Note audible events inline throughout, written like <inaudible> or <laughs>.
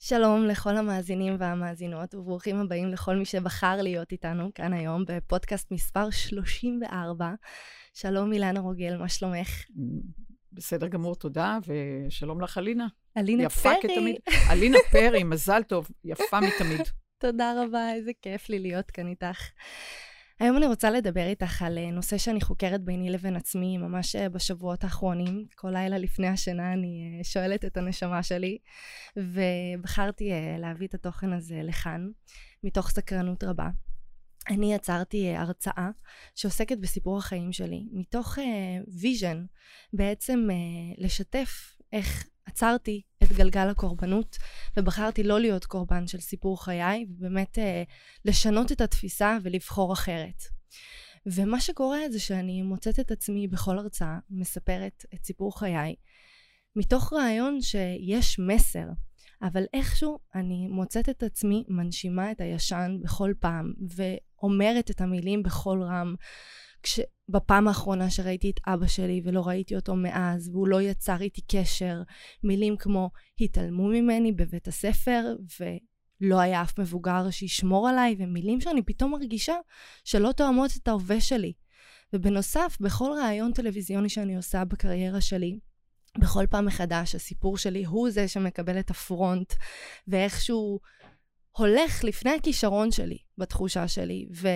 שלום לכל המאזינים והמאזינות, וברוכים הבאים לכל מי שבחר להיות איתנו כאן היום בפודקאסט מספר 34. שלום אילנה רוגל, מה שלומך? בסדר גמור, תודה, ושלום לך, אלינה. אלינה יפה פרי. יפה <laughs> כתמיד. אלינה פרי, מזל טוב, יפה מתמיד. תודה רבה, איזה כיף לי להיות כאן איתך. היום אני רוצה לדבר איתך על אה, נושא שאני חוקרת ביני לבין עצמי ממש אה, בשבועות האחרונים. כל לילה לפני השינה אני אה, שואלת את הנשמה שלי, ובחרתי להביא את התוכן הזה לכאן, מתוך סקרנות רבה. אני יצרתי הרצאה שעוסקת בסיפור החיים שלי, מתוך vision, בעצם לשתף איך עצרתי את גלגל הקורבנות, ובחרתי לא להיות קורבן של סיפור חיי, ובאמת אה, לשנות את התפיסה ולבחור אחרת. ומה שקורה זה שאני מוצאת את עצמי בכל הרצאה, מספרת את סיפור חיי, מתוך רעיון שיש מסר, אבל איכשהו אני מוצאת את עצמי מנשימה את הישן בכל פעם, ואומרת את המילים בכל רם. בפעם האחרונה שראיתי את אבא שלי ולא ראיתי אותו מאז, והוא לא יצר איתי קשר, מילים כמו התעלמו ממני בבית הספר, ולא היה אף מבוגר שישמור עליי, ומילים שאני פתאום מרגישה שלא תואמות את ההווה שלי. ובנוסף, בכל ראיון טלוויזיוני שאני עושה בקריירה שלי, בכל פעם מחדש הסיפור שלי הוא זה שמקבל את הפרונט, ואיכשהו הולך לפני הכישרון שלי, בתחושה שלי, ו...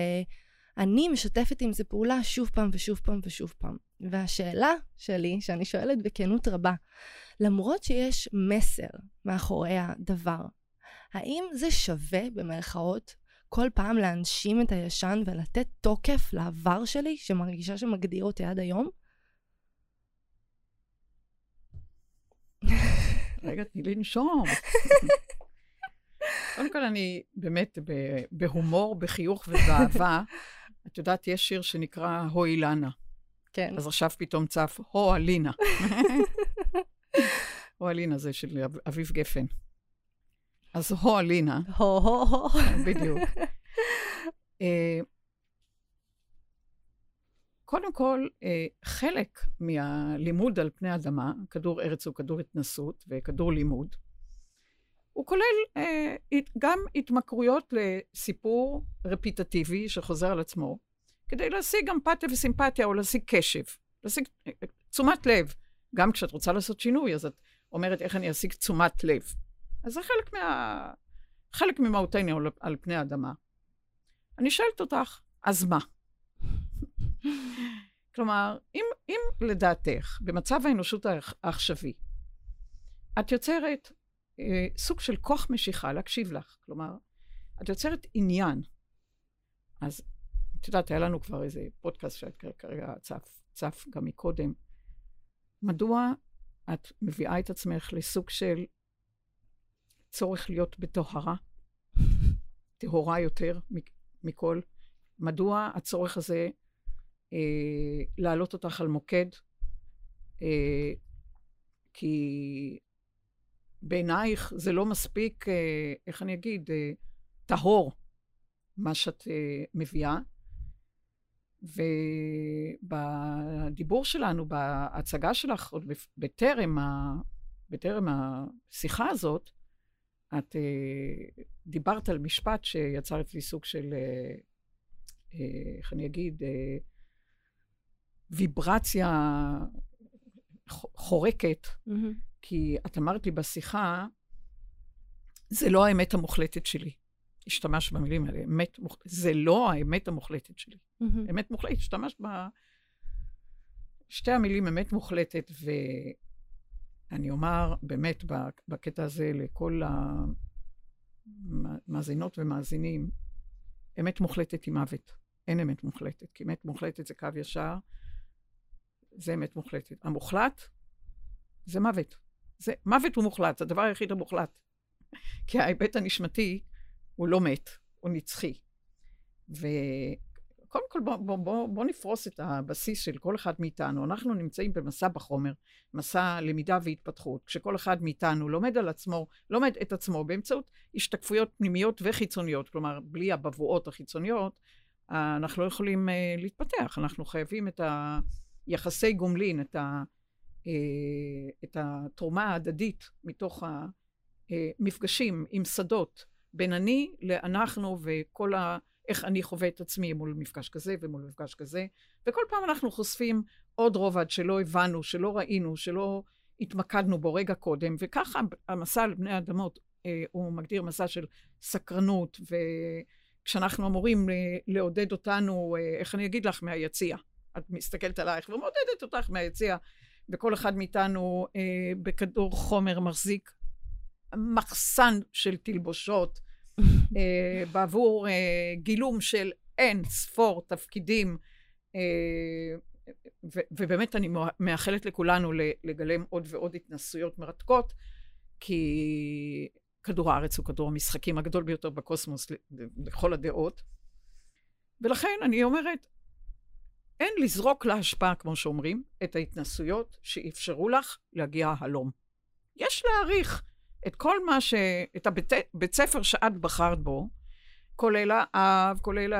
אני משתפת עם זה פעולה שוב פעם ושוב פעם ושוב פעם. והשאלה שלי, שאני שואלת בכנות רבה, למרות שיש מסר מאחורי הדבר, האם זה שווה, במרכאות, כל פעם להנשים את הישן ולתת תוקף לעבר שלי, שמרגישה שמגדיר אותי עד היום? <laughs> רגע, תני לנשום. קודם כל, אני באמת בהומור, בחיוך ובאהבה את יודעת, יש שיר שנקרא הו אילנה. כן. אז עכשיו פתאום צף הו אלינה. <laughs> הו אלינה זה של אביב גפן. אז הו אלינה. הו הו הו. בדיוק. אה, קודם כל, אה, חלק מהלימוד על פני אדמה, כדור ארץ הוא כדור התנסות וכדור לימוד, הוא כולל אה, גם התמכרויות לסיפור רפיטטיבי שחוזר על עצמו, כדי להשיג אמפתיה וסימפתיה או להשיג קשב, להשיג אה, תשומת לב. גם כשאת רוצה לעשות שינוי, אז את אומרת איך אני אשיג תשומת לב. אז זה חלק, מה... חלק ממהותנו על, על פני האדמה. אני שואלת אותך, אז מה? <laughs> כלומר, אם, אם לדעתך, במצב האנושות העכשווי, את יוצרת אה, סוג של כוח משיכה להקשיב לך. כלומר, את יוצרת עניין. אז את יודעת, היה לנו כבר איזה פודקאסט שאת כרגע צף, צף גם מקודם. מדוע את מביאה את עצמך לסוג של צורך להיות בטהרה, <laughs> טהורה יותר מכל? מדוע הצורך הזה אה, להעלות אותך על מוקד? אה, כי בעינייך זה לא מספיק, אה, איך אני אגיד, אה, טהור, מה שאת אה, מביאה. ובדיבור שלנו, בהצגה שלך, עוד בטרם, ה, בטרם השיחה הזאת, את דיברת על משפט שיצר אצלי סוג של, איך אני אגיד, ויברציה חורקת, mm-hmm. כי את אמרת לי בשיחה, זה לא האמת המוחלטת שלי. השתמשת במילים האלה, אמת מוחלטת. זה לא האמת המוחלטת שלי. Mm-hmm. אמת מוחלטת, השתמשת בשתי המילים אמת מוחלטת, ואני אומר באמת בקטע הזה לכל המאזינות ומאזינים, אמת מוחלטת היא מוות. אין אמת מוחלטת, כי אמת מוחלטת זה קו ישר, זה אמת מוחלטת. המוחלט זה מוות. זה, מוות הוא מוחלט, הדבר היחיד המוחלט. כי ההיבט הנשמתי הוא לא מת, הוא נצחי. וקודם כל בואו בוא, בוא, בוא נפרוס את הבסיס של כל אחד מאיתנו. אנחנו נמצאים במסע בחומר, מסע למידה והתפתחות, כשכל אחד מאיתנו לומד על עצמו, לומד את עצמו באמצעות השתקפויות פנימיות וחיצוניות, כלומר, בלי הבבואות החיצוניות, אנחנו לא יכולים uh, להתפתח, אנחנו חייבים את היחסי גומלין, את ה... אה, את התרומה ההדדית מתוך אה, מפגשים עם שדות בין אני לאנחנו וכל ה... איך אני חווה את עצמי מול מפגש כזה ומול מפגש כזה, וכל פעם אנחנו חושפים עוד רובד שלא הבנו, שלא ראינו, שלא התמקדנו בו רגע קודם, וככה המסע על בני אדמות, אה, הוא מגדיר מסע של סקרנות, וכשאנחנו אמורים אה, לעודד אותנו, אה, איך אני אגיד לך, מהיציע. את מסתכלת עלייך ומעודדת אותך מהיציע, וכל אחד מאיתנו אה, בכדור חומר מחזיק מחסן של תלבושות <laughs> אה, בעבור אה, גילום של אין ספור תפקידים, אה, ו- ובאמת אני מאחלת לכולנו לגלם עוד ועוד התנסויות מרתקות, כי כדור הארץ הוא כדור המשחקים הגדול ביותר בקוסמוס לכל הדעות. ולכן אני אומרת, אין לזרוק להשפעה, כמו שאומרים, את ההתנסויות שאפשרו לך להגיע הלום. יש להעריך את כל מה ש... את הבית ספר שאת בחרת בו, כולל האב, כולל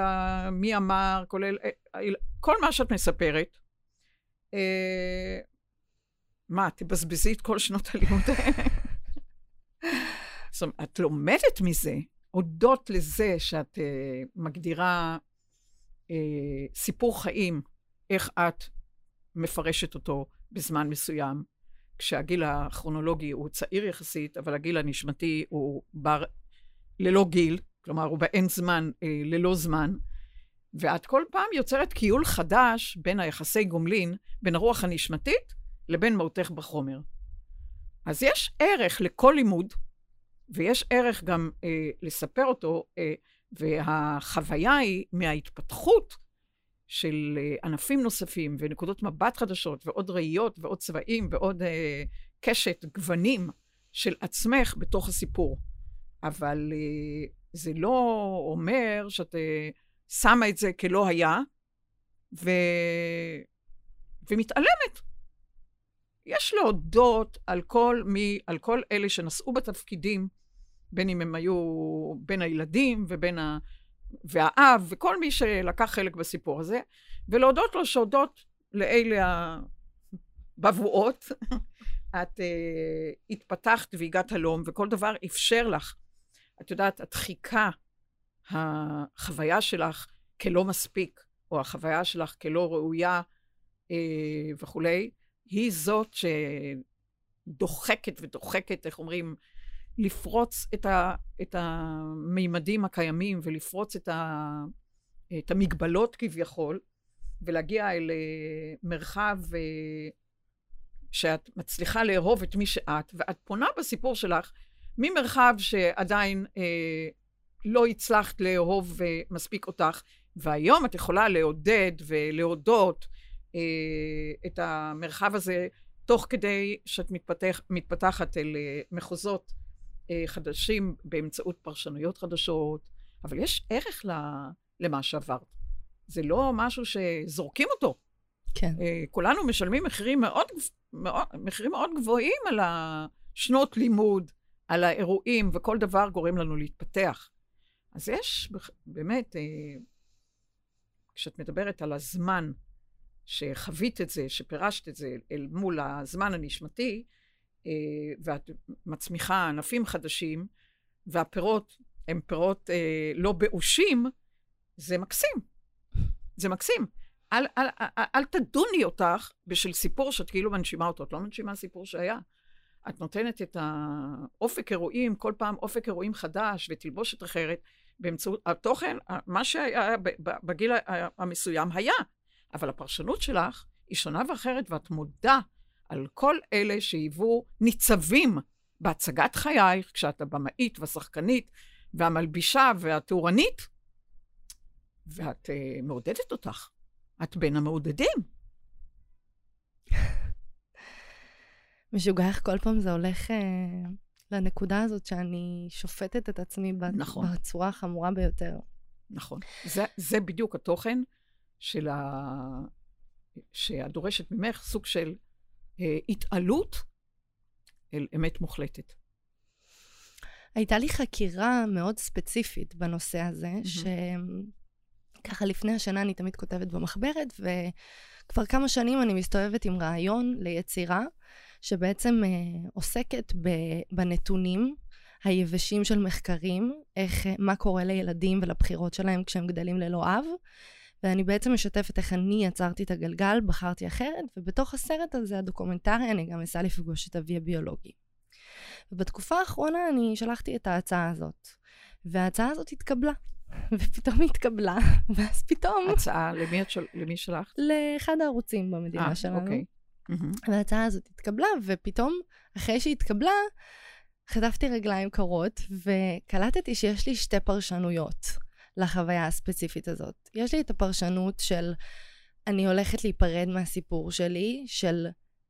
מי אמר, כולל... אה, כל מה שאת מספרת. אה, מה, תבזבזי את כל שנות הלימוד זאת אומרת, את לומדת מזה, הודות לזה שאת uh, מגדירה uh, סיפור חיים, איך את מפרשת אותו בזמן מסוים, כשהגיל הכרונולוגי הוא צעיר יחסית, אבל הגיל הנשמתי הוא בר ללא גיל, כלומר הוא באין זמן אה, ללא זמן, ואת כל פעם יוצרת קיול חדש בין היחסי גומלין, בין הרוח הנשמתית לבין מהותך בחומר. אז יש ערך לכל לימוד, ויש ערך גם אה, לספר אותו, אה, והחוויה היא מההתפתחות של אה, ענפים נוספים ונקודות מבט חדשות ועוד ראיות ועוד צבעים ועוד אה, קשת גוונים של עצמך בתוך הסיפור. אבל אה, זה לא אומר שאת אה, שמה את זה כלא היה ו... ומתעלמת. יש להודות על כל מי, על כל אלה שנשאו בתפקידים, בין אם הם היו בין הילדים ובין ה... והאב, וכל מי שלקח חלק בסיפור הזה, ולהודות לו שהודות לאלה הבבואות, <laughs> את uh, התפתחת והגעת הלום, וכל דבר אפשר לך. את יודעת, הדחיקה, החוויה שלך כלא מספיק, או החוויה שלך כלא ראויה uh, וכולי, היא זאת שדוחקת ודוחקת, איך אומרים, לפרוץ את, ה, את המימדים הקיימים ולפרוץ את, ה, את המגבלות כביכול, ולהגיע אל אה, מרחב אה, שאת מצליחה לאהוב את מי שאת, ואת פונה בסיפור שלך ממרחב שעדיין אה, לא הצלחת לאהוב אה, מספיק אותך, והיום את יכולה לעודד ולהודות אה, את המרחב הזה, תוך כדי שאת מתפתח, מתפתחת אל אה, מחוזות חדשים באמצעות פרשנויות חדשות, אבל יש ערך למה שעברת. זה לא משהו שזורקים אותו. כן. אה, כולנו משלמים מחירים מאוד, מאוד, מחירים מאוד גבוהים על השנות לימוד, על האירועים, וכל דבר גורם לנו להתפתח. אז יש באמת, אה, כשאת מדברת על הזמן שחווית את זה, שפירשת את זה אל מול הזמן הנשמתי, אה, ואת מצמיחה ענפים חדשים, והפירות הם פירות אה, לא באושים, זה מקסים. זה מקסים. אל, אל, אל, אל תדוני אותך בשביל סיפור שאת כאילו מנשימה אותו. את לא מנשימה סיפור שהיה. את נותנת את האופק אירועים, כל פעם אופק אירועים חדש ותלבושת אחרת, באמצעות התוכן, מה שהיה בגיל המסוים היה. אבל הפרשנות שלך היא שונה ואחרת, ואת מודה על כל אלה שהיוו ניצבים בהצגת חייך, כשאת הבמאית והשחקנית והמלבישה והתאורנית, ואת uh, מעודדת אותך. את בין המעודדים. משוגע איך כל פעם זה הולך uh, לנקודה הזאת שאני שופטת את עצמי נכון. בצורה החמורה ביותר. נכון. זה, זה בדיוק התוכן של ה... שאת דורשת ממך סוג של התעלות אל אמת מוחלטת. הייתה לי חקירה מאוד ספציפית בנושא הזה, mm-hmm. שככה לפני השנה אני תמיד כותבת במחברת, וכבר כמה שנים אני מסתובבת עם רעיון ליצירה, שבעצם אה, עוסקת ב, בנתונים היבשים של מחקרים, איך, מה קורה לילדים ולבחירות שלהם כשהם גדלים ללא אב. ואני בעצם משתפת איך אני יצרתי את הגלגל, בחרתי אחרת, ובתוך הסרט הזה, הדוקומנטרי, אני גם אסע לפגוש את אבי הביולוגי. ובתקופה האחרונה אני שלחתי את ההצעה הזאת, וההצעה הזאת התקבלה. <laughs> ופתאום היא התקבלה, <laughs> ואז פתאום... הצעה, למי, את של... למי שלחת? לאחד הערוצים במדינה 아, אה, שלנו. אוקיי. וההצעה הזאת התקבלה, ופתאום, אחרי שהיא התקבלה, חטפתי רגליים קרות, וקלטתי שיש לי שתי פרשנויות לחוויה הספציפית הזאת. יש לי את הפרשנות של אני הולכת להיפרד מהסיפור שלי, של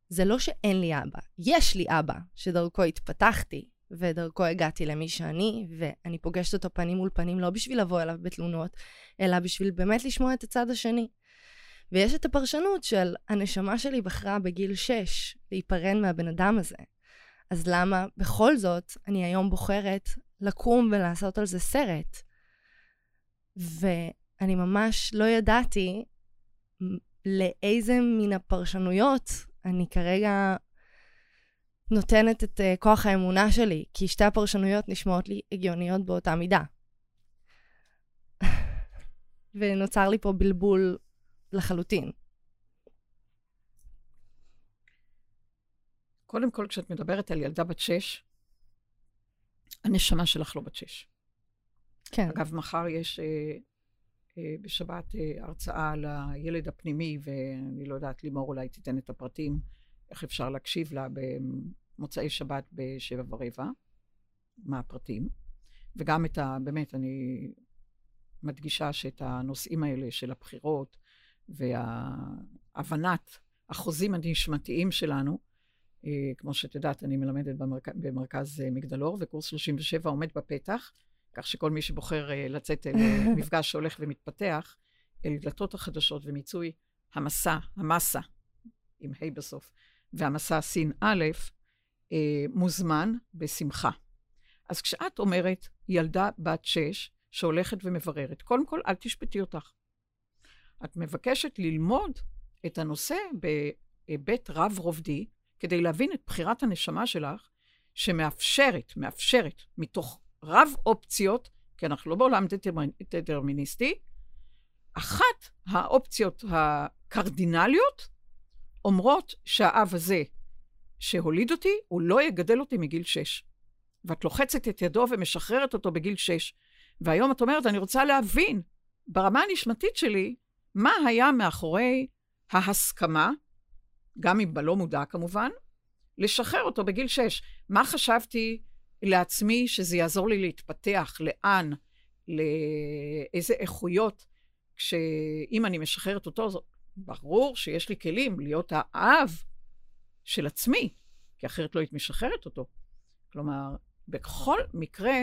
זה לא שאין לי אבא, יש לי אבא, שדרכו התפתחתי, ודרכו הגעתי למי שאני, ואני פוגשת אותו פנים מול פנים לא בשביל לבוא אליו בתלונות, אלא בשביל באמת לשמוע את הצד השני. ויש את הפרשנות של הנשמה שלי בחרה בגיל 6 להיפרד מהבן אדם הזה. אז למה בכל זאת אני היום בוחרת לקום ולעשות על זה סרט? ואני ממש לא ידעתי לאיזה מן הפרשנויות אני כרגע נותנת את uh, כוח האמונה שלי, כי שתי הפרשנויות נשמעות לי הגיוניות באותה מידה. <laughs> ונוצר לי פה בלבול לחלוטין. קודם כל, כשאת מדברת על ילדה בת שש, הנשמה שלך לא בת שש. כן. אגב, מחר יש אה, אה, בשבת אה, הרצאה לילד הפנימי, ואני לא יודעת, לימור אולי תיתן את הפרטים, איך אפשר להקשיב לה במוצאי שבת בשבע ורבע, מה הפרטים. וגם את ה... באמת, אני מדגישה שאת הנושאים האלה של הבחירות והבנת החוזים הנשמתיים שלנו, כמו שאת יודעת, אני מלמדת במרכ... במרכז אה, מגדלור, וקורס 37 עומד בפתח, כך שכל מי שבוחר אה, לצאת <laughs> אל מפגש שהולך ומתפתח, אל דלתות החדשות ומיצוי המסע, המסה, עם ה' בסוף, והמסע סין א', מוזמן בשמחה. אז כשאת אומרת ילדה בת שש שהולכת ומבררת, קודם כל, אל תשפטי אותך. את מבקשת ללמוד את הנושא בהיבט רב-רובדי, כדי להבין את בחירת הנשמה שלך, שמאפשרת, מאפשרת, מתוך רב אופציות, כי אנחנו לא בעולם דטרמיניסטי, אחת האופציות הקרדינליות אומרות שהאב הזה שהוליד אותי, הוא לא יגדל אותי מגיל שש. ואת לוחצת את ידו ומשחררת אותו בגיל שש. והיום את אומרת, אני רוצה להבין, ברמה הנשמתית שלי, מה היה מאחורי ההסכמה גם אם בלא מודע כמובן, לשחרר אותו בגיל שש. מה חשבתי לעצמי שזה יעזור לי להתפתח, לאן, לאיזה איכויות, כשאם אני משחררת אותו, ברור שיש לי כלים להיות האב של עצמי, כי אחרת לא היית משחררת אותו. כלומר, בכל מקרה,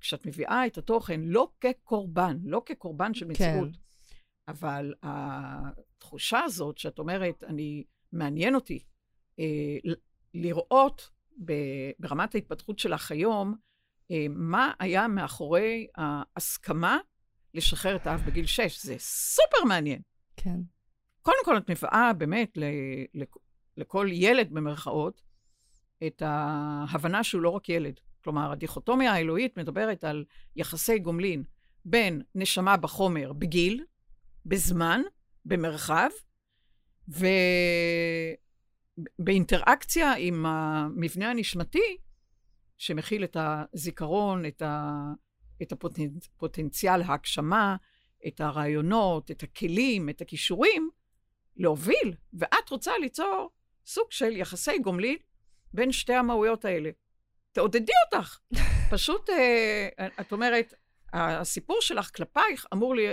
כשאת מביאה את התוכן לא כקורבן, לא כקורבן של מציאות, כן. אבל התחושה הזאת שאת אומרת, אני מעניין אותי אה, לראות ברמת ההתפתחות שלך היום, אה, מה היה מאחורי ההסכמה לשחרר את האב בגיל 6. זה סופר מעניין. כן. קודם כל, את מביאה באמת ל, ל, לכל ילד, במרכאות, את ההבנה שהוא לא רק ילד. כלומר, הדיכוטומיה האלוהית מדברת על יחסי גומלין בין נשמה בחומר בגיל, בזמן, במרחב, ובאינטראקציה עם המבנה הנשמתי, שמכיל את הזיכרון, את, ה... את הפוטנציאל ההגשמה, את הרעיונות, את הכלים, את הכישורים, להוביל, ואת רוצה ליצור סוג של יחסי גומלין בין שתי המהויות האלה. תעודדי אותך. <laughs> פשוט, אה, את אומרת, הסיפור שלך כלפייך אמור אה,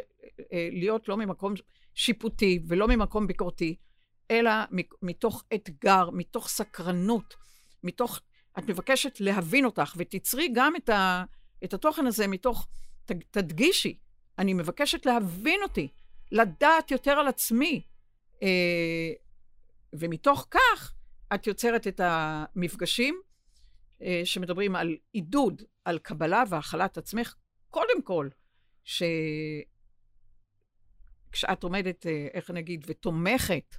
להיות לא ממקום שיפוטי ולא ממקום ביקורתי, אלא מתוך אתגר, מתוך סקרנות, מתוך... את מבקשת להבין אותך, ותצרי גם את, ה, את התוכן הזה מתוך... ת, תדגישי, אני מבקשת להבין אותי, לדעת יותר על עצמי. אה, ומתוך כך, את יוצרת את המפגשים אה, שמדברים על עידוד, על קבלה והכלת עצמך, קודם כל, ש... כשאת עומדת, אה, איך נגיד, ותומכת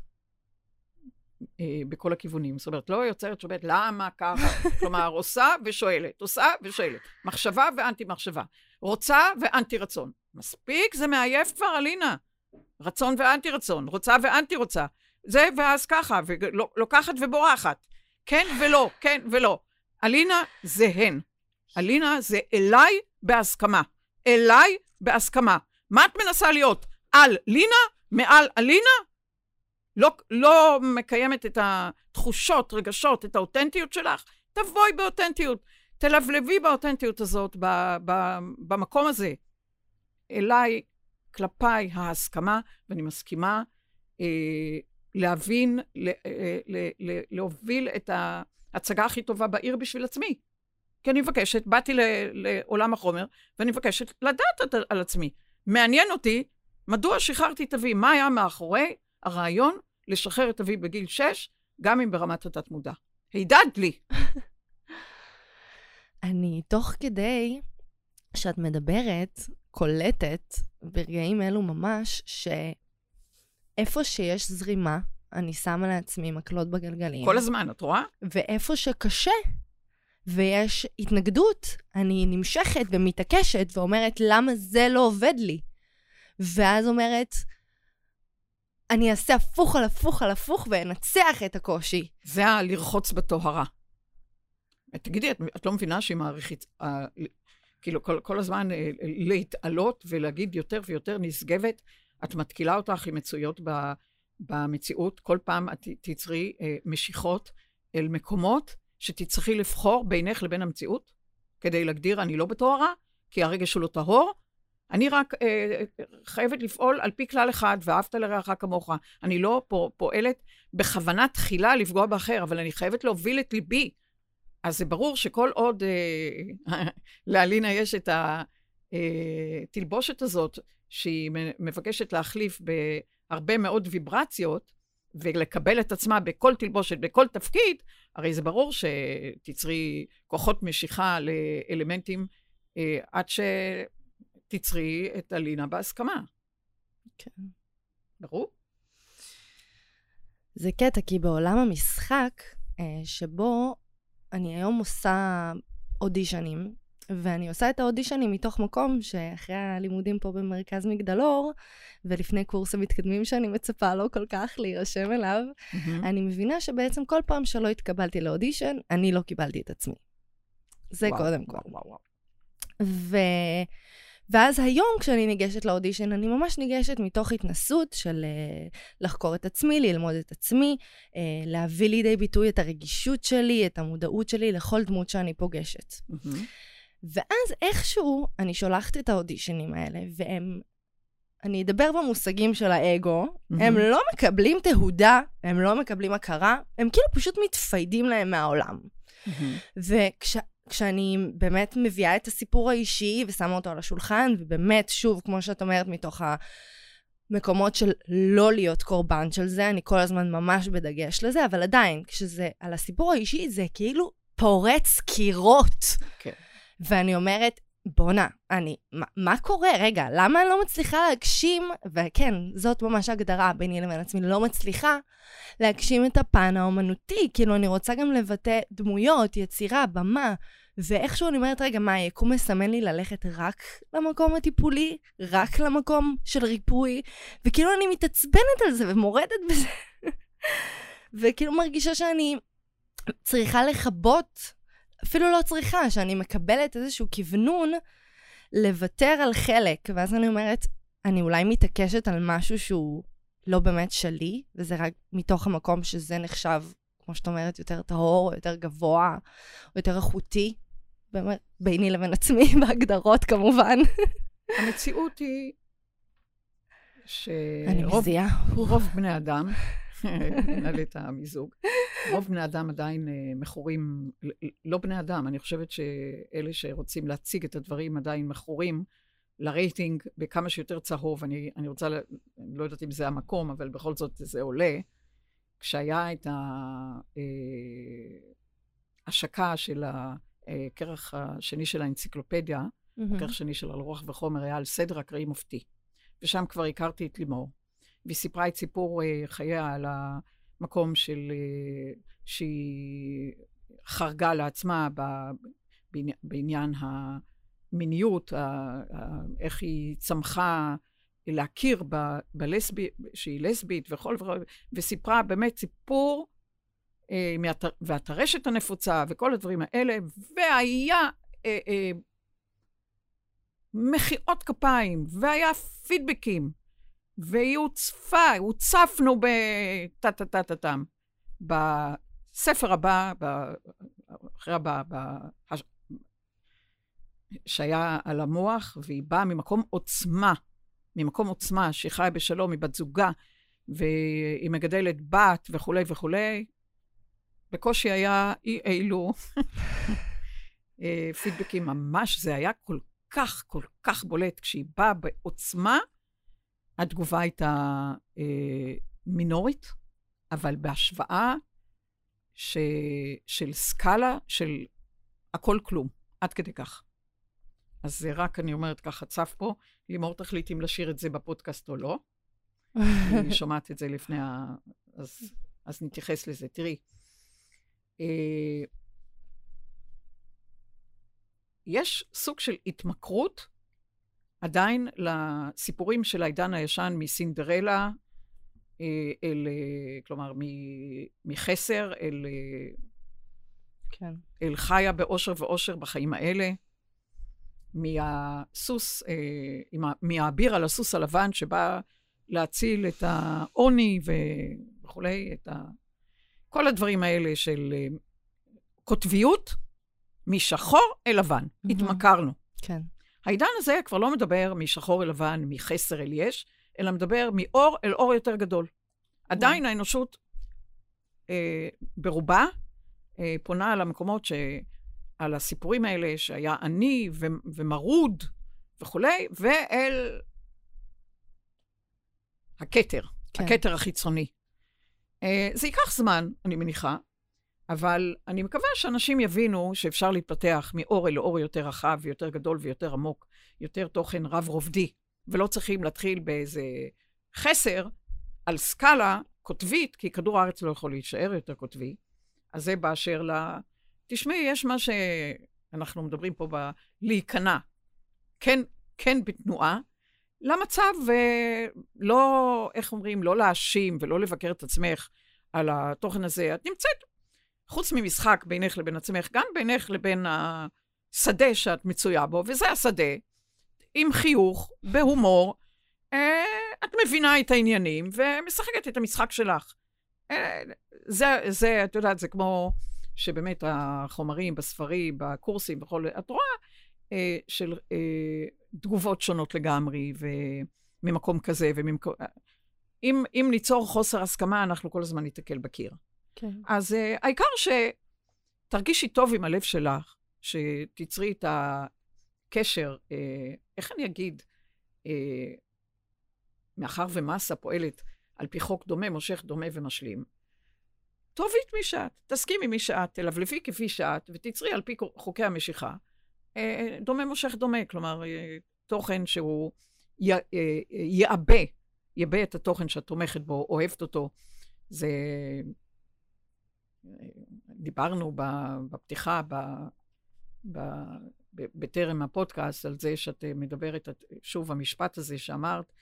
אה, בכל הכיוונים. זאת אומרת, לא יוצרת שואלת למה ככה, כלומר, עושה ושואלת, עושה ושואלת. מחשבה ואנטי מחשבה. רוצה ואנטי רצון. מספיק, זה מעייף כבר, אלינה. רצון ואנטי רצון, רוצה ואנטי רוצה. זה ואז ככה, ולוקחת ובורחת. כן ולא, כן ולא. אלינה זה הן. אלינה זה אליי בהסכמה. אליי בהסכמה. מה את מנסה להיות? על לינה? מעל אלינה? לא, לא מקיימת את התחושות, רגשות, את האותנטיות שלך? תבואי באותנטיות. תלבלבי באותנטיות הזאת, ב, ב, במקום הזה. אליי, כלפיי, ההסכמה, ואני מסכימה אה, להבין, ל, אה, ל, ל, להוביל את ההצגה הכי טובה בעיר בשביל עצמי. כי אני מבקשת, באתי ל, לעולם החומר, ואני מבקשת לדעת על עצמי. מעניין אותי מדוע שחררתי אבי, מה היה מאחורי הרעיון לשחרר את אבי בגיל 6, גם אם ברמת התת-מודע. הידד לי. <laughs> אני, תוך כדי שאת מדברת, קולטת ברגעים אלו ממש, שאיפה שיש זרימה, אני שמה לעצמי מקלות בגלגלים. כל הזמן, את רואה? ואיפה שקשה, ויש התנגדות, אני נמשכת ומתעקשת ואומרת, למה זה לא עובד לי? ואז אומרת, אני אעשה הפוך על הפוך על הפוך ואנצח את הקושי. זה הלרחוץ בטוהרה. תגידי, את, את לא מבינה שהיא מעריכת, אה, כאילו כל, כל הזמן אה, להתעלות ולהגיד יותר ויותר נשגבת, את מתקילה אותך עם מצויות במציאות, כל פעם את תצרי אה, משיכות אל מקומות שתצטרכי לבחור בינך לבין המציאות, כדי להגדיר אני לא בטוהרה, כי הרגש הוא לא טהור, אני רק אה, חייבת לפעול על פי כלל אחד, ואהבת לרעך כמוך. אני לא פועלת בכוונה תחילה לפגוע באחר, אבל אני חייבת להוביל את ליבי. אז זה ברור שכל עוד אה, <laughs> לאלינה יש את התלבושת אה, הזאת, שהיא מבקשת להחליף בהרבה מאוד ויברציות, ולקבל את עצמה בכל תלבושת, בכל תפקיד, הרי זה ברור שתצרי כוחות משיכה לאלמנטים אה, עד ש... תצרי את אלינה בהסכמה. כן. ברור? זה קטע, כי בעולם המשחק, אה, שבו אני היום עושה אודישנים, ואני עושה את האודישנים מתוך מקום שאחרי הלימודים פה במרכז מגדלור, ולפני קורס המתקדמים שאני מצפה לו כל כך להירשם אליו, mm-hmm. אני מבינה שבעצם כל פעם שלא התקבלתי לאודישן, אני לא קיבלתי את עצמי. זה וואו, קודם כל. וואו, וואו. ו... ואז היום כשאני ניגשת לאודישן, אני ממש ניגשת מתוך התנסות של uh, לחקור את עצמי, ללמוד את עצמי, uh, להביא לידי ביטוי את הרגישות שלי, את המודעות שלי לכל דמות שאני פוגשת. Mm-hmm. ואז איכשהו אני שולחת את האודישנים האלה, והם... אני אדבר במושגים של האגו, mm-hmm. הם לא מקבלים תהודה, הם לא מקבלים הכרה, הם כאילו פשוט מתפיידים להם מהעולם. Mm-hmm. וכש... כשאני באמת מביאה את הסיפור האישי ושמה אותו על השולחן, ובאמת, שוב, כמו שאת אומרת, מתוך המקומות של לא להיות קורבן של זה, אני כל הזמן ממש בדגש לזה, אבל עדיין, כשזה על הסיפור האישי, זה כאילו פורץ קירות. כן. ואני אומרת, בואנה, אני, מה, מה קורה? רגע, למה אני לא מצליחה להגשים, וכן, זאת ממש הגדרה ביני לבין עצמי, לא מצליחה להגשים את הפן האומנותי, כאילו אני רוצה גם לבטא דמויות, יצירה, במה, ואיכשהו אני אומרת, רגע, מה, היקום מסמן לי ללכת רק למקום הטיפולי? רק למקום של ריפוי? וכאילו אני מתעצבנת על זה ומורדת בזה. <laughs> וכאילו מרגישה שאני צריכה לכבות אפילו לא צריכה, שאני מקבלת איזשהו כוונון לוותר על חלק, ואז אני אומרת, אני אולי מתעקשת על משהו שהוא לא באמת שלי, וזה רק מתוך המקום שזה נחשב, כמו שאת אומרת, יותר טהור, או יותר גבוה, או יותר איכותי, באמת, ביני לבין עצמי, <laughs> בהגדרות כמובן. המציאות היא שרוב בני אדם נעלה את המיזוג. רוב בני אדם עדיין אה, מכורים, לא בני אדם, אני חושבת שאלה שרוצים להציג את הדברים עדיין מכורים לרייטינג בכמה שיותר צהוב. אני, אני רוצה, אני לא יודעת אם זה המקום, אבל בכל זאת זה עולה. כשהיה את ההשקה אה, של הכרך השני של האנציקלופדיה, mm-hmm. הכרך השני של על רוח וחומר, היה על סדר אקראי מופתי. ושם כבר הכרתי את לימור. והיא סיפרה את סיפור uh, חייה על מקום של... שהיא חרגה לעצמה בעניין המיניות, איך היא צמחה להכיר בלסבית, שהיא לסבית וכל וכל, וסיפרה באמת סיפור, אה, והטרשת הנפוצה וכל הדברים האלה, והיה אה, אה, מחיאות כפיים, והיה פידבקים, והיא הוצפה, הוצפנו בטה-טה-טה-טם. בספר הבא, אחרי הבא, שהיה על המוח, והיא באה ממקום עוצמה, ממקום עוצמה, שהיא חיה בשלום, היא בת זוגה, והיא מגדלת בת וכולי וכולי. בקושי היה אי אילו <laughs> אה, פידבקים ממש, זה היה כל כך, כל כך בולט. כשהיא באה בעוצמה, התגובה הייתה אה, מינורית, אבל בהשוואה ש... של סקאלה של הכל כלום, עד כדי כך. אז זה רק, אני אומרת ככה, צף פה, לימור תחליט אם לשיר את זה בפודקאסט או לא. <laughs> אני שומעת את זה לפני ה... אז, אז נתייחס לזה. תראי, אה, יש סוג של התמכרות עדיין לסיפורים של העידן הישן מסינדרלה אה, אל, אה, כלומר, מחסר אל, כן. אל חיה באושר ואושר בחיים האלה. מהסוס, אה, מהאביר על הסוס הלבן שבא להציל את העוני וכולי, את ה... כל הדברים האלה של אה, קוטביות משחור אל לבן. Mm-hmm. התמכרנו. כן. העידן הזה כבר לא מדבר משחור אל לבן, מחסר אל יש, אלא מדבר מאור אל אור יותר גדול. עדיין mm-hmm. האנושות אה, ברובה אה, פונה על המקומות ש... על הסיפורים האלה שהיה עני ו- ומרוד וכולי, ואל הכתר, כן. הכתר החיצוני. Uh, זה ייקח זמן, אני מניחה, אבל אני מקווה שאנשים יבינו שאפשר להתפתח מאור אל אור יותר רחב ויותר גדול ויותר עמוק, יותר תוכן רב-רובדי, ולא צריכים להתחיל באיזה חסר על סקאלה קוטבית, כי כדור הארץ לא יכול להישאר יותר קוטבי, אז זה באשר ל... תשמעי, יש מה שאנחנו מדברים פה בלהיכנע. כן, כן בתנועה, למצב, ולא, איך אומרים, לא להאשים ולא לבקר את עצמך על התוכן הזה. את נמצאת, חוץ ממשחק בינך לבין עצמך, גם בינך לבין השדה שאת מצויה בו, וזה השדה, עם חיוך, בהומור, אה, את מבינה את העניינים ומשחקת את המשחק שלך. אה, זה, זה, את יודעת, זה כמו... שבאמת החומרים בספרים, בקורסים, בכל... את רואה אה, של אה, תגובות שונות לגמרי, וממקום כזה וממקום... אם, אם ניצור חוסר הסכמה, אנחנו כל הזמן ניתקל בקיר. כן. אז אה, העיקר שתרגישי טוב עם הלב שלך, שתצרי את הקשר, אה, איך אני אגיד, אה, מאחר ומסה פועלת על פי חוק דומה, מושך דומה ומשלים, תאהבי את מי שאת, תסכימי מי שאת, תלבלבי כפי שאת, ותצרי על פי חוקי המשיכה. דומה מושך דומה, כלומר, תוכן שהוא יעבה, יעבה את התוכן שאת תומכת בו, אוהבת אותו. זה... דיברנו בפתיחה, ב... ב... בטרם הפודקאסט, על זה שאת מדברת, שוב, המשפט הזה שאמרת,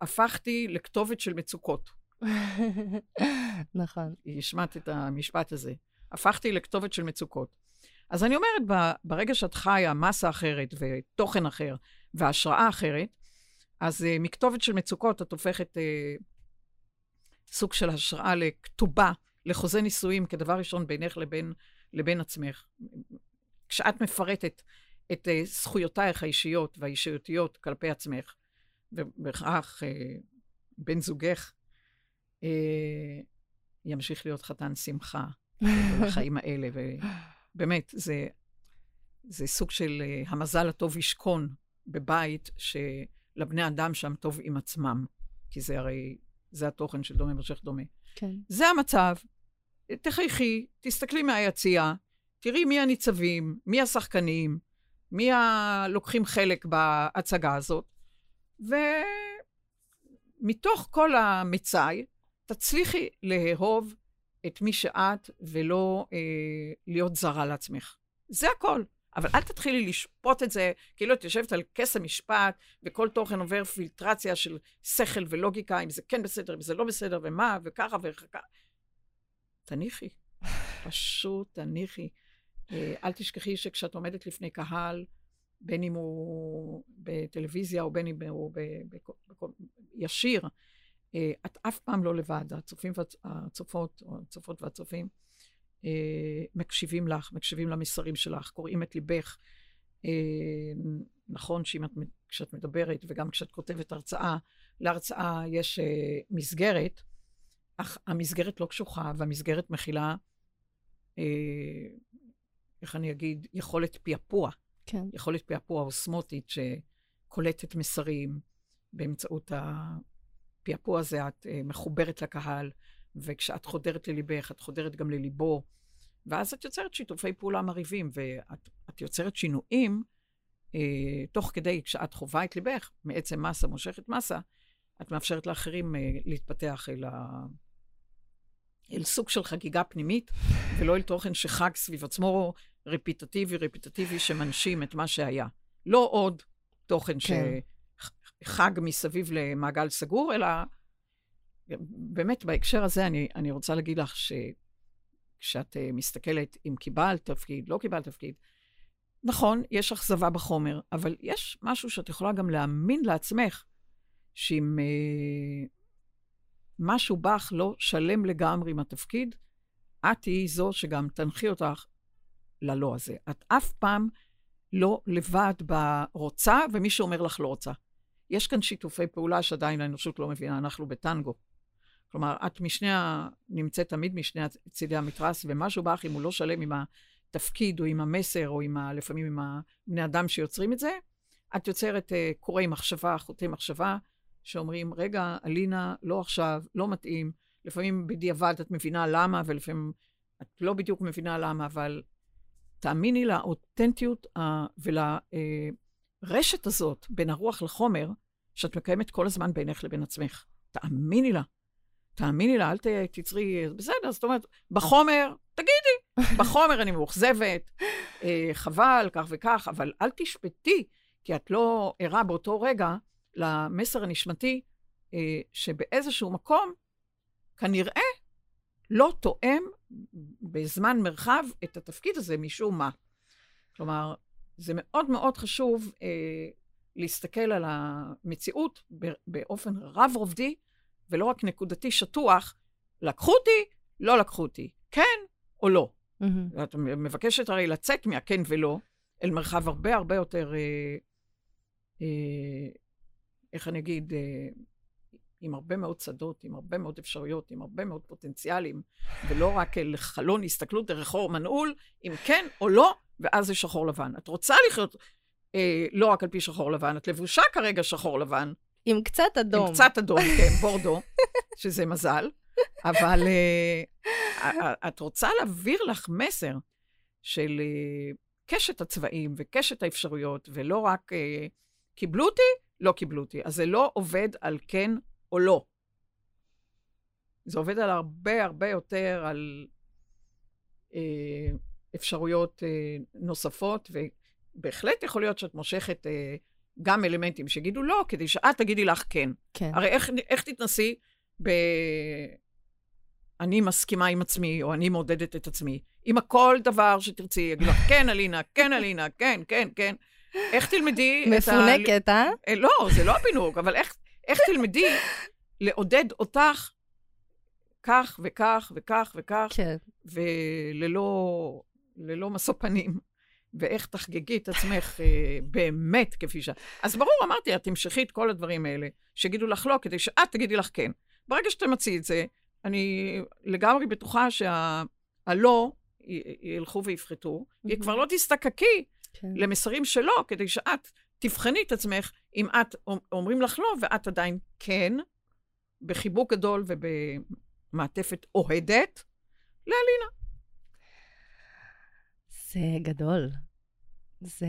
הפכתי לכתובת של מצוקות. <laughs> נכון. השמעת את המשפט הזה. הפכתי לכתובת של מצוקות. אז אני אומרת, ברגע שאת חיה מסה אחרת ותוכן אחר והשראה אחרת, אז uh, מכתובת של מצוקות את הופכת uh, סוג של השראה לכתובה, לחוזה נישואים, כדבר ראשון בינך לבין, לבין עצמך. כשאת מפרטת את uh, זכויותייך האישיות והאישיותיות כלפי עצמך, ובכך uh, בן זוגך אה, ימשיך להיות חתן שמחה בחיים האלה. ובאמת, זה, זה סוג של uh, המזל הטוב ישכון בבית שלבני אדם שם טוב עם עצמם, כי זה הרי, זה התוכן של דומה מושך דומה. כן. זה המצב. תחייכי, תסתכלי מהיציאה, תראי מי הניצבים, מי השחקנים, מי הלוקחים חלק בהצגה הזאת, ומתוך כל המצאי, תצליחי לאהוב את מי שאת ולא אה, להיות זרה לעצמך. זה הכל. אבל אל תתחילי לשפוט את זה, כאילו את יושבת על כס המשפט, וכל תוכן עובר פילטרציה של שכל ולוגיקה, אם זה כן בסדר, אם זה לא בסדר, ומה, וככה וככה. תניחי, פשוט תניחי. אה, אל תשכחי שכשאת עומדת לפני קהל, בין אם הוא בטלוויזיה או בין אם הוא ישיר, אה, את אף פעם לא לבד. הצופים והצופות, או הצופות והצופים, אה, מקשיבים לך, מקשיבים למסרים שלך, קוראים את ליבך. נכון שכשאת מדברת וגם כשאת כותבת הרצאה, להרצאה יש מסגרת, אך המסגרת לא קשוחה, והמסגרת מכילה, אה, איך אני אגיד, יכולת פעפוע. כן. יכולת פעפוע אוסמוטית שקולטת מסרים באמצעות הפעפוע הזה, את אה, מחוברת לקהל, וכשאת חודרת לליבך, את חודרת גם לליבו, ואז את יוצרת שיתופי פעולה מרהיבים, ואת יוצרת שינויים אה, תוך כדי, כשאת חווה את ליבך, מעצם מסה מושכת מסה, את מאפשרת לאחרים אה, להתפתח אל, ה... אל סוג של חגיגה פנימית, ולא אל תוכן שחג סביב עצמו, רפיטטיבי, רפיטטיבי, שמנשים את מה שהיה. לא עוד תוכן כן. שחג מסביב למעגל סגור, אלא באמת, בהקשר הזה אני, אני רוצה להגיד לך שכשאת uh, מסתכלת אם קיבלת תפקיד, לא קיבלת תפקיד, נכון, יש אכזבה בחומר, אבל יש משהו שאת יכולה גם להאמין לעצמך, שאם uh, משהו בך לא שלם לגמרי עם התפקיד, את תהיי זו שגם תנחי אותך ללא הזה. את אף פעם לא לבד ברוצה, ומי שאומר לך לא רוצה. יש כאן שיתופי פעולה שעדיין האנושות לא מבינה, אנחנו בטנגו. כלומר, את משני ה... נמצאת תמיד משני צידי המתרס, ומשהו בך, אם הוא לא שלם עם התפקיד, או עם המסר, או עם ה... לפעמים עם הבני אדם שיוצרים את זה, את יוצרת uh, קוראי מחשבה, חוטי מחשבה, שאומרים, רגע, אלינה, לא עכשיו, לא מתאים. לפעמים בדיעבד את מבינה למה, ולפעמים את לא בדיוק מבינה למה, אבל תאמיני לאותנטיות ולרשת הזאת בין הרוח לחומר, שאת מקיימת כל הזמן בינך לבין עצמך. תאמיני לה. תאמיני לה, אל תצרי, בסדר, זאת אומרת, בחומר, תגידי, בחומר אני מאוכזבת, אה, חבל, כך וכך, אבל אל תשפטי, כי את לא ערה באותו רגע למסר הנשמתי, אה, שבאיזשהו מקום, כנראה, לא תואם בזמן מרחב את התפקיד הזה משום מה. כלומר, זה מאוד מאוד חשוב אה, להסתכל על המציאות באופן רב-רובדי, ולא רק נקודתי שטוח, לקחו אותי, לא לקחו אותי, כן או לא. Mm-hmm. את מבקשת הרי לצאת מהכן ולא, אל מרחב הרבה הרבה יותר, אה, אה, איך אני אגיד, אה, עם הרבה מאוד שדות, עם הרבה מאוד אפשרויות, עם הרבה מאוד פוטנציאלים, ולא רק אל חלון הסתכלות דרך חור מנעול, אם כן או לא, ואז זה שחור לבן. את רוצה לחיות אה, לא רק על פי שחור לבן, את לבושה כרגע שחור לבן. עם קצת אדום. עם קצת אדום, כן, בורדו, שזה מזל. אבל אה, את רוצה להעביר לך מסר של אה, קשת הצבעים וקשת האפשרויות, ולא רק אה, קיבלו אותי, לא קיבלו אותי. אז זה לא עובד על כן או לא. זה עובד על הרבה הרבה יותר, על אה, אפשרויות אה, נוספות, ובהחלט יכול להיות שאת מושכת אה, גם אלמנטים שיגידו לא, כדי שאת תגידי לך כן. כן. הרי איך, איך תתנסי ב... אני מסכימה עם עצמי, או אני מעודדת את עצמי. אם הכל דבר שתרצי, יגיד לך, כן, אלינה, כן, אלינה, כן, כן, כן. איך תלמדי את ה... מפונקת, אה? אה? לא, זה לא הפינוק, אבל איך, איך תלמדי לעודד אותך כך וכך וכך וכך, כן. וללא משוא פנים. ואיך תחגגי את עצמך אה, באמת כפי ש... אז ברור, אמרתי, את תמשכי את כל הדברים האלה, שיגידו לך לא, כדי שאת תגידי לך כן. ברגע שתמצי את זה, אני לגמרי בטוחה שהלא ילכו ויפחתו, כי כבר לא תזדקקי כן. למסרים שלא, כדי שאת תבחני את עצמך אם את אומרים לך לא, ואת עדיין כן, בחיבוק גדול ובמעטפת אוהדת, לאלינה. זה גדול. זה...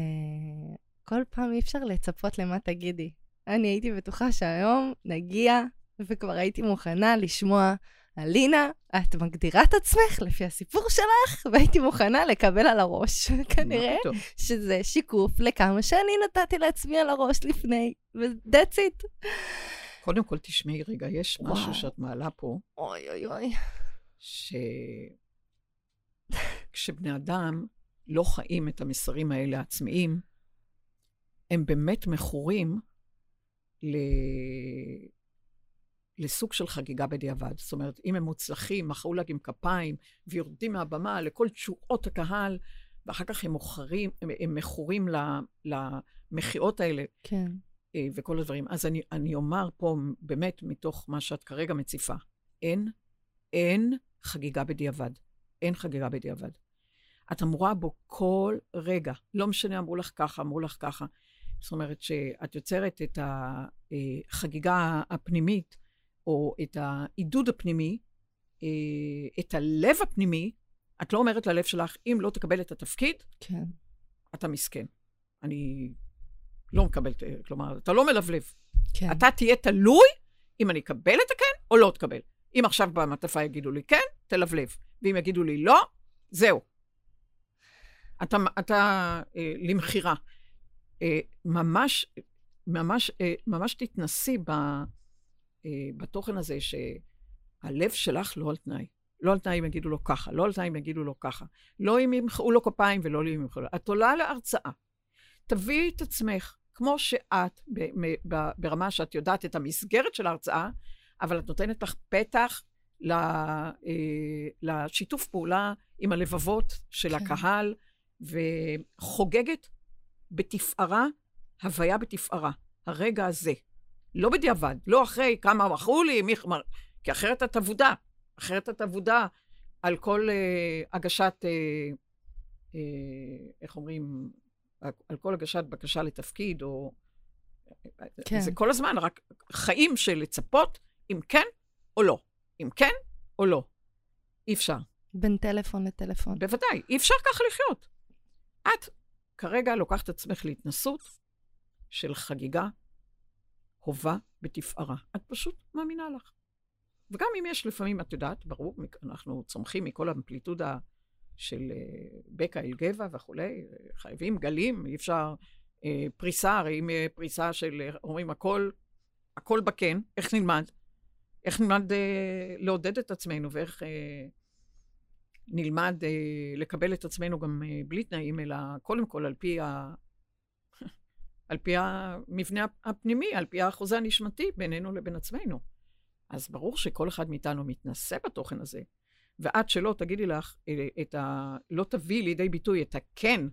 כל פעם אי אפשר לצפות למה תגידי. אני הייתי בטוחה שהיום נגיע וכבר הייתי מוכנה לשמוע, אלינה, את מגדירה את עצמך לפי הסיפור שלך, והייתי מוכנה לקבל על הראש. כנראה שזה שיקוף לכמה שאני נתתי לעצמי על הראש לפני, ו-that's it. קודם כל, תשמעי רגע, יש וואו. משהו שאת מעלה פה. אוי אוי אוי. שכשבני אדם לא חיים את המסרים האלה העצמיים, הם באמת מכורים ל... לסוג של חגיגה בדיעבד. זאת אומרת, אם הם מוצלחים, מחאו להם כפיים ויורדים מהבמה לכל תשואות הקהל, ואחר כך הם מוכרים, הם, הם מכורים למחיאות האלה. כן. אה, וכל הדברים. אז אני, אני אומר פה, באמת, מתוך מה שאת כרגע מציפה, אין, אין חגיגה בדיעבד. אין חגיגה בדיעבד. את אמורה בו כל רגע, לא משנה, אמרו לך ככה, אמרו לך ככה. זאת אומרת שאת יוצרת את החגיגה הפנימית, או את העידוד הפנימי, אה, את הלב הפנימי, את לא אומרת ללב שלך, אם לא תקבל את התפקיד, כן. אתה מסכן. אני לא מקבל, כלומר, אתה לא מלבלב. כן. אתה תהיה תלוי אם אני אקבל את הכן או לא תקבל. אם עכשיו במעטפה יגידו לי כן, תלבלב. ואם יגידו לי לא, זהו. אתה, אתה אה, למכירה. אה, ממש, ממש, אה, ממש תתנסי ב, אה, בתוכן הזה שהלב שלך לא על תנאי. לא על תנאי אם יגידו לו ככה, לא על תנאי אם יגידו לו ככה. לא אם ימחאו לו כפיים ולא אם ימחאו לו. את עולה להרצאה. תביאי את עצמך כמו שאת, ברמה שאת יודעת את המסגרת של ההרצאה, אבל את נותנת לך פתח אה, לשיתוף פעולה עם הלבבות של כן. הקהל, וחוגגת בתפארה, הוויה בתפארה, הרגע הזה. לא בדיעבד, לא אחרי כמה מכרו לי, מי... כי אחרת את אבודה. אחרת את אבודה על כל uh, הגשת, uh, uh, איך אומרים, על כל הגשת בקשה לתפקיד, או... כן. זה כל הזמן, רק חיים של לצפות אם כן או לא. אם כן או לא. אי אפשר. בין טלפון לטלפון. בוודאי, אי אפשר ככה לחיות. את כרגע לוקחת עצמך להתנסות של חגיגה, הובה בתפארה. את פשוט מאמינה לך. וגם אם יש לפעמים, את יודעת, ברור, אנחנו צומחים מכל האמפליטודה של אה, בקע אל גבע וכולי, חייבים גלים, אי אפשר אה, פריסה, הרי אם אה, פריסה של, אה, אומרים, הכל, הכל בכן, איך נלמד? איך נלמד אה, לעודד את עצמנו ואיך אה, נלמד אה, לקבל את עצמנו גם אה, בלי תנאים, אלא קודם כל על פי. על פי המבנה הפנימי, על פי האחוזה הנשמתי בינינו לבין עצמנו. אז ברור שכל אחד מאיתנו מתנסה בתוכן הזה, ועד שלא תגידי לך, אה, את ה... לא תביאי לידי ביטוי את הכן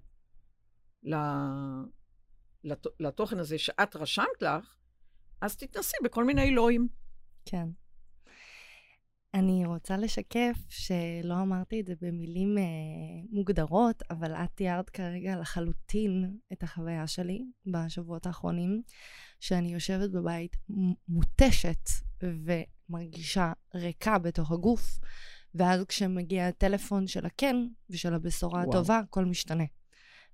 לת... לתוכן הזה שאת רשמת לך, אז תתנסי בכל מיני אלוהים. כן. אני רוצה לשקף שלא אמרתי את זה במילים אה, מוגדרות, אבל את תיארת כרגע לחלוטין את החוויה שלי בשבועות האחרונים, שאני יושבת בבית מותשת ומרגישה ריקה בתוך הגוף, ואז כשמגיע הטלפון של הכן ושל הבשורה וואו. הטובה, הכל משתנה.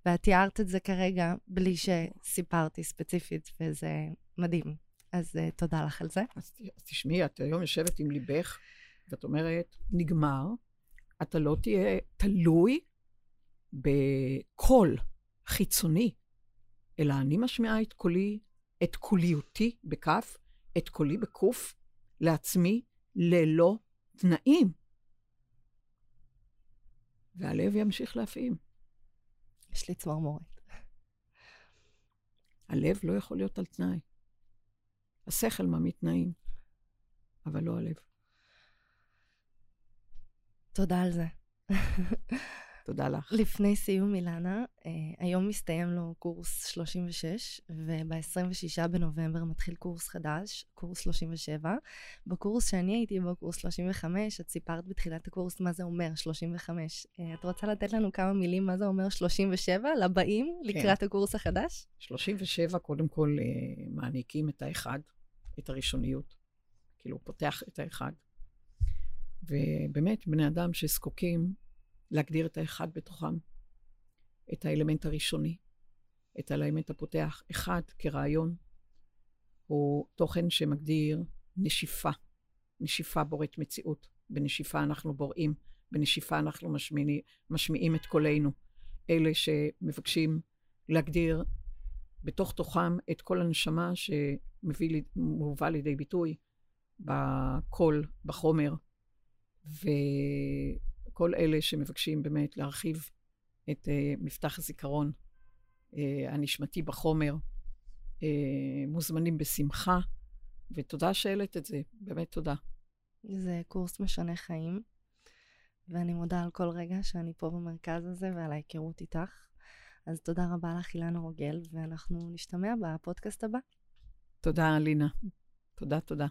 ואת תיארת את זה כרגע בלי שסיפרתי ספציפית, וזה מדהים. אז uh, תודה לך על זה. אז, אז תשמעי, את היום יושבת עם ליבך, ואת אומרת, נגמר, אתה לא תהיה תלוי בקול חיצוני, אלא אני משמיעה את קולי, את קוליותי בכף, את קולי בקוף, לעצמי, ללא תנאים. והלב ימשיך להפעים. יש לי צמרמורת. הלב לא יכול להיות על תנאי. השכל מעמיד תנאים, אבל לא הלב. תודה על זה. תודה לך. לפני סיום, אילנה, אה, היום מסתיים לו קורס 36, וב-26 בנובמבר מתחיל קורס חדש, קורס 37. בקורס שאני הייתי בו, קורס 35, את סיפרת בתחילת הקורס מה זה אומר 35. אה, את רוצה לתת לנו כמה מילים מה זה אומר 37 לבאים כן. לקראת הקורס החדש? 37, קודם כל, אה, מעניקים את האחד, את הראשוניות. כאילו, פותח את האחד. ובאמת, בני אדם שזקוקים להגדיר את האחד בתוכם, את האלמנט הראשוני, את האלמנט הפותח. אחד כרעיון הוא תוכן שמגדיר נשיפה. נשיפה בוראת מציאות. בנשיפה אנחנו בוראים, בנשיפה אנחנו משמיעים, משמיעים את קולנו. אלה שמבקשים להגדיר בתוך תוכם את כל הנשמה שמובא לידי ביטוי בקול, בחומר, וכל אלה שמבקשים באמת להרחיב את uh, מפתח הזיכרון uh, הנשמתי בחומר, uh, מוזמנים בשמחה, ותודה שהעלית את זה, באמת תודה. זה קורס משנה חיים, ואני מודה על כל רגע שאני פה במרכז הזה ועל ההיכרות איתך. אז תודה רבה לך, אילנה רוגל, ואנחנו נשתמע בפודקאסט הבא. תודה, אלינה. תודה, תודה.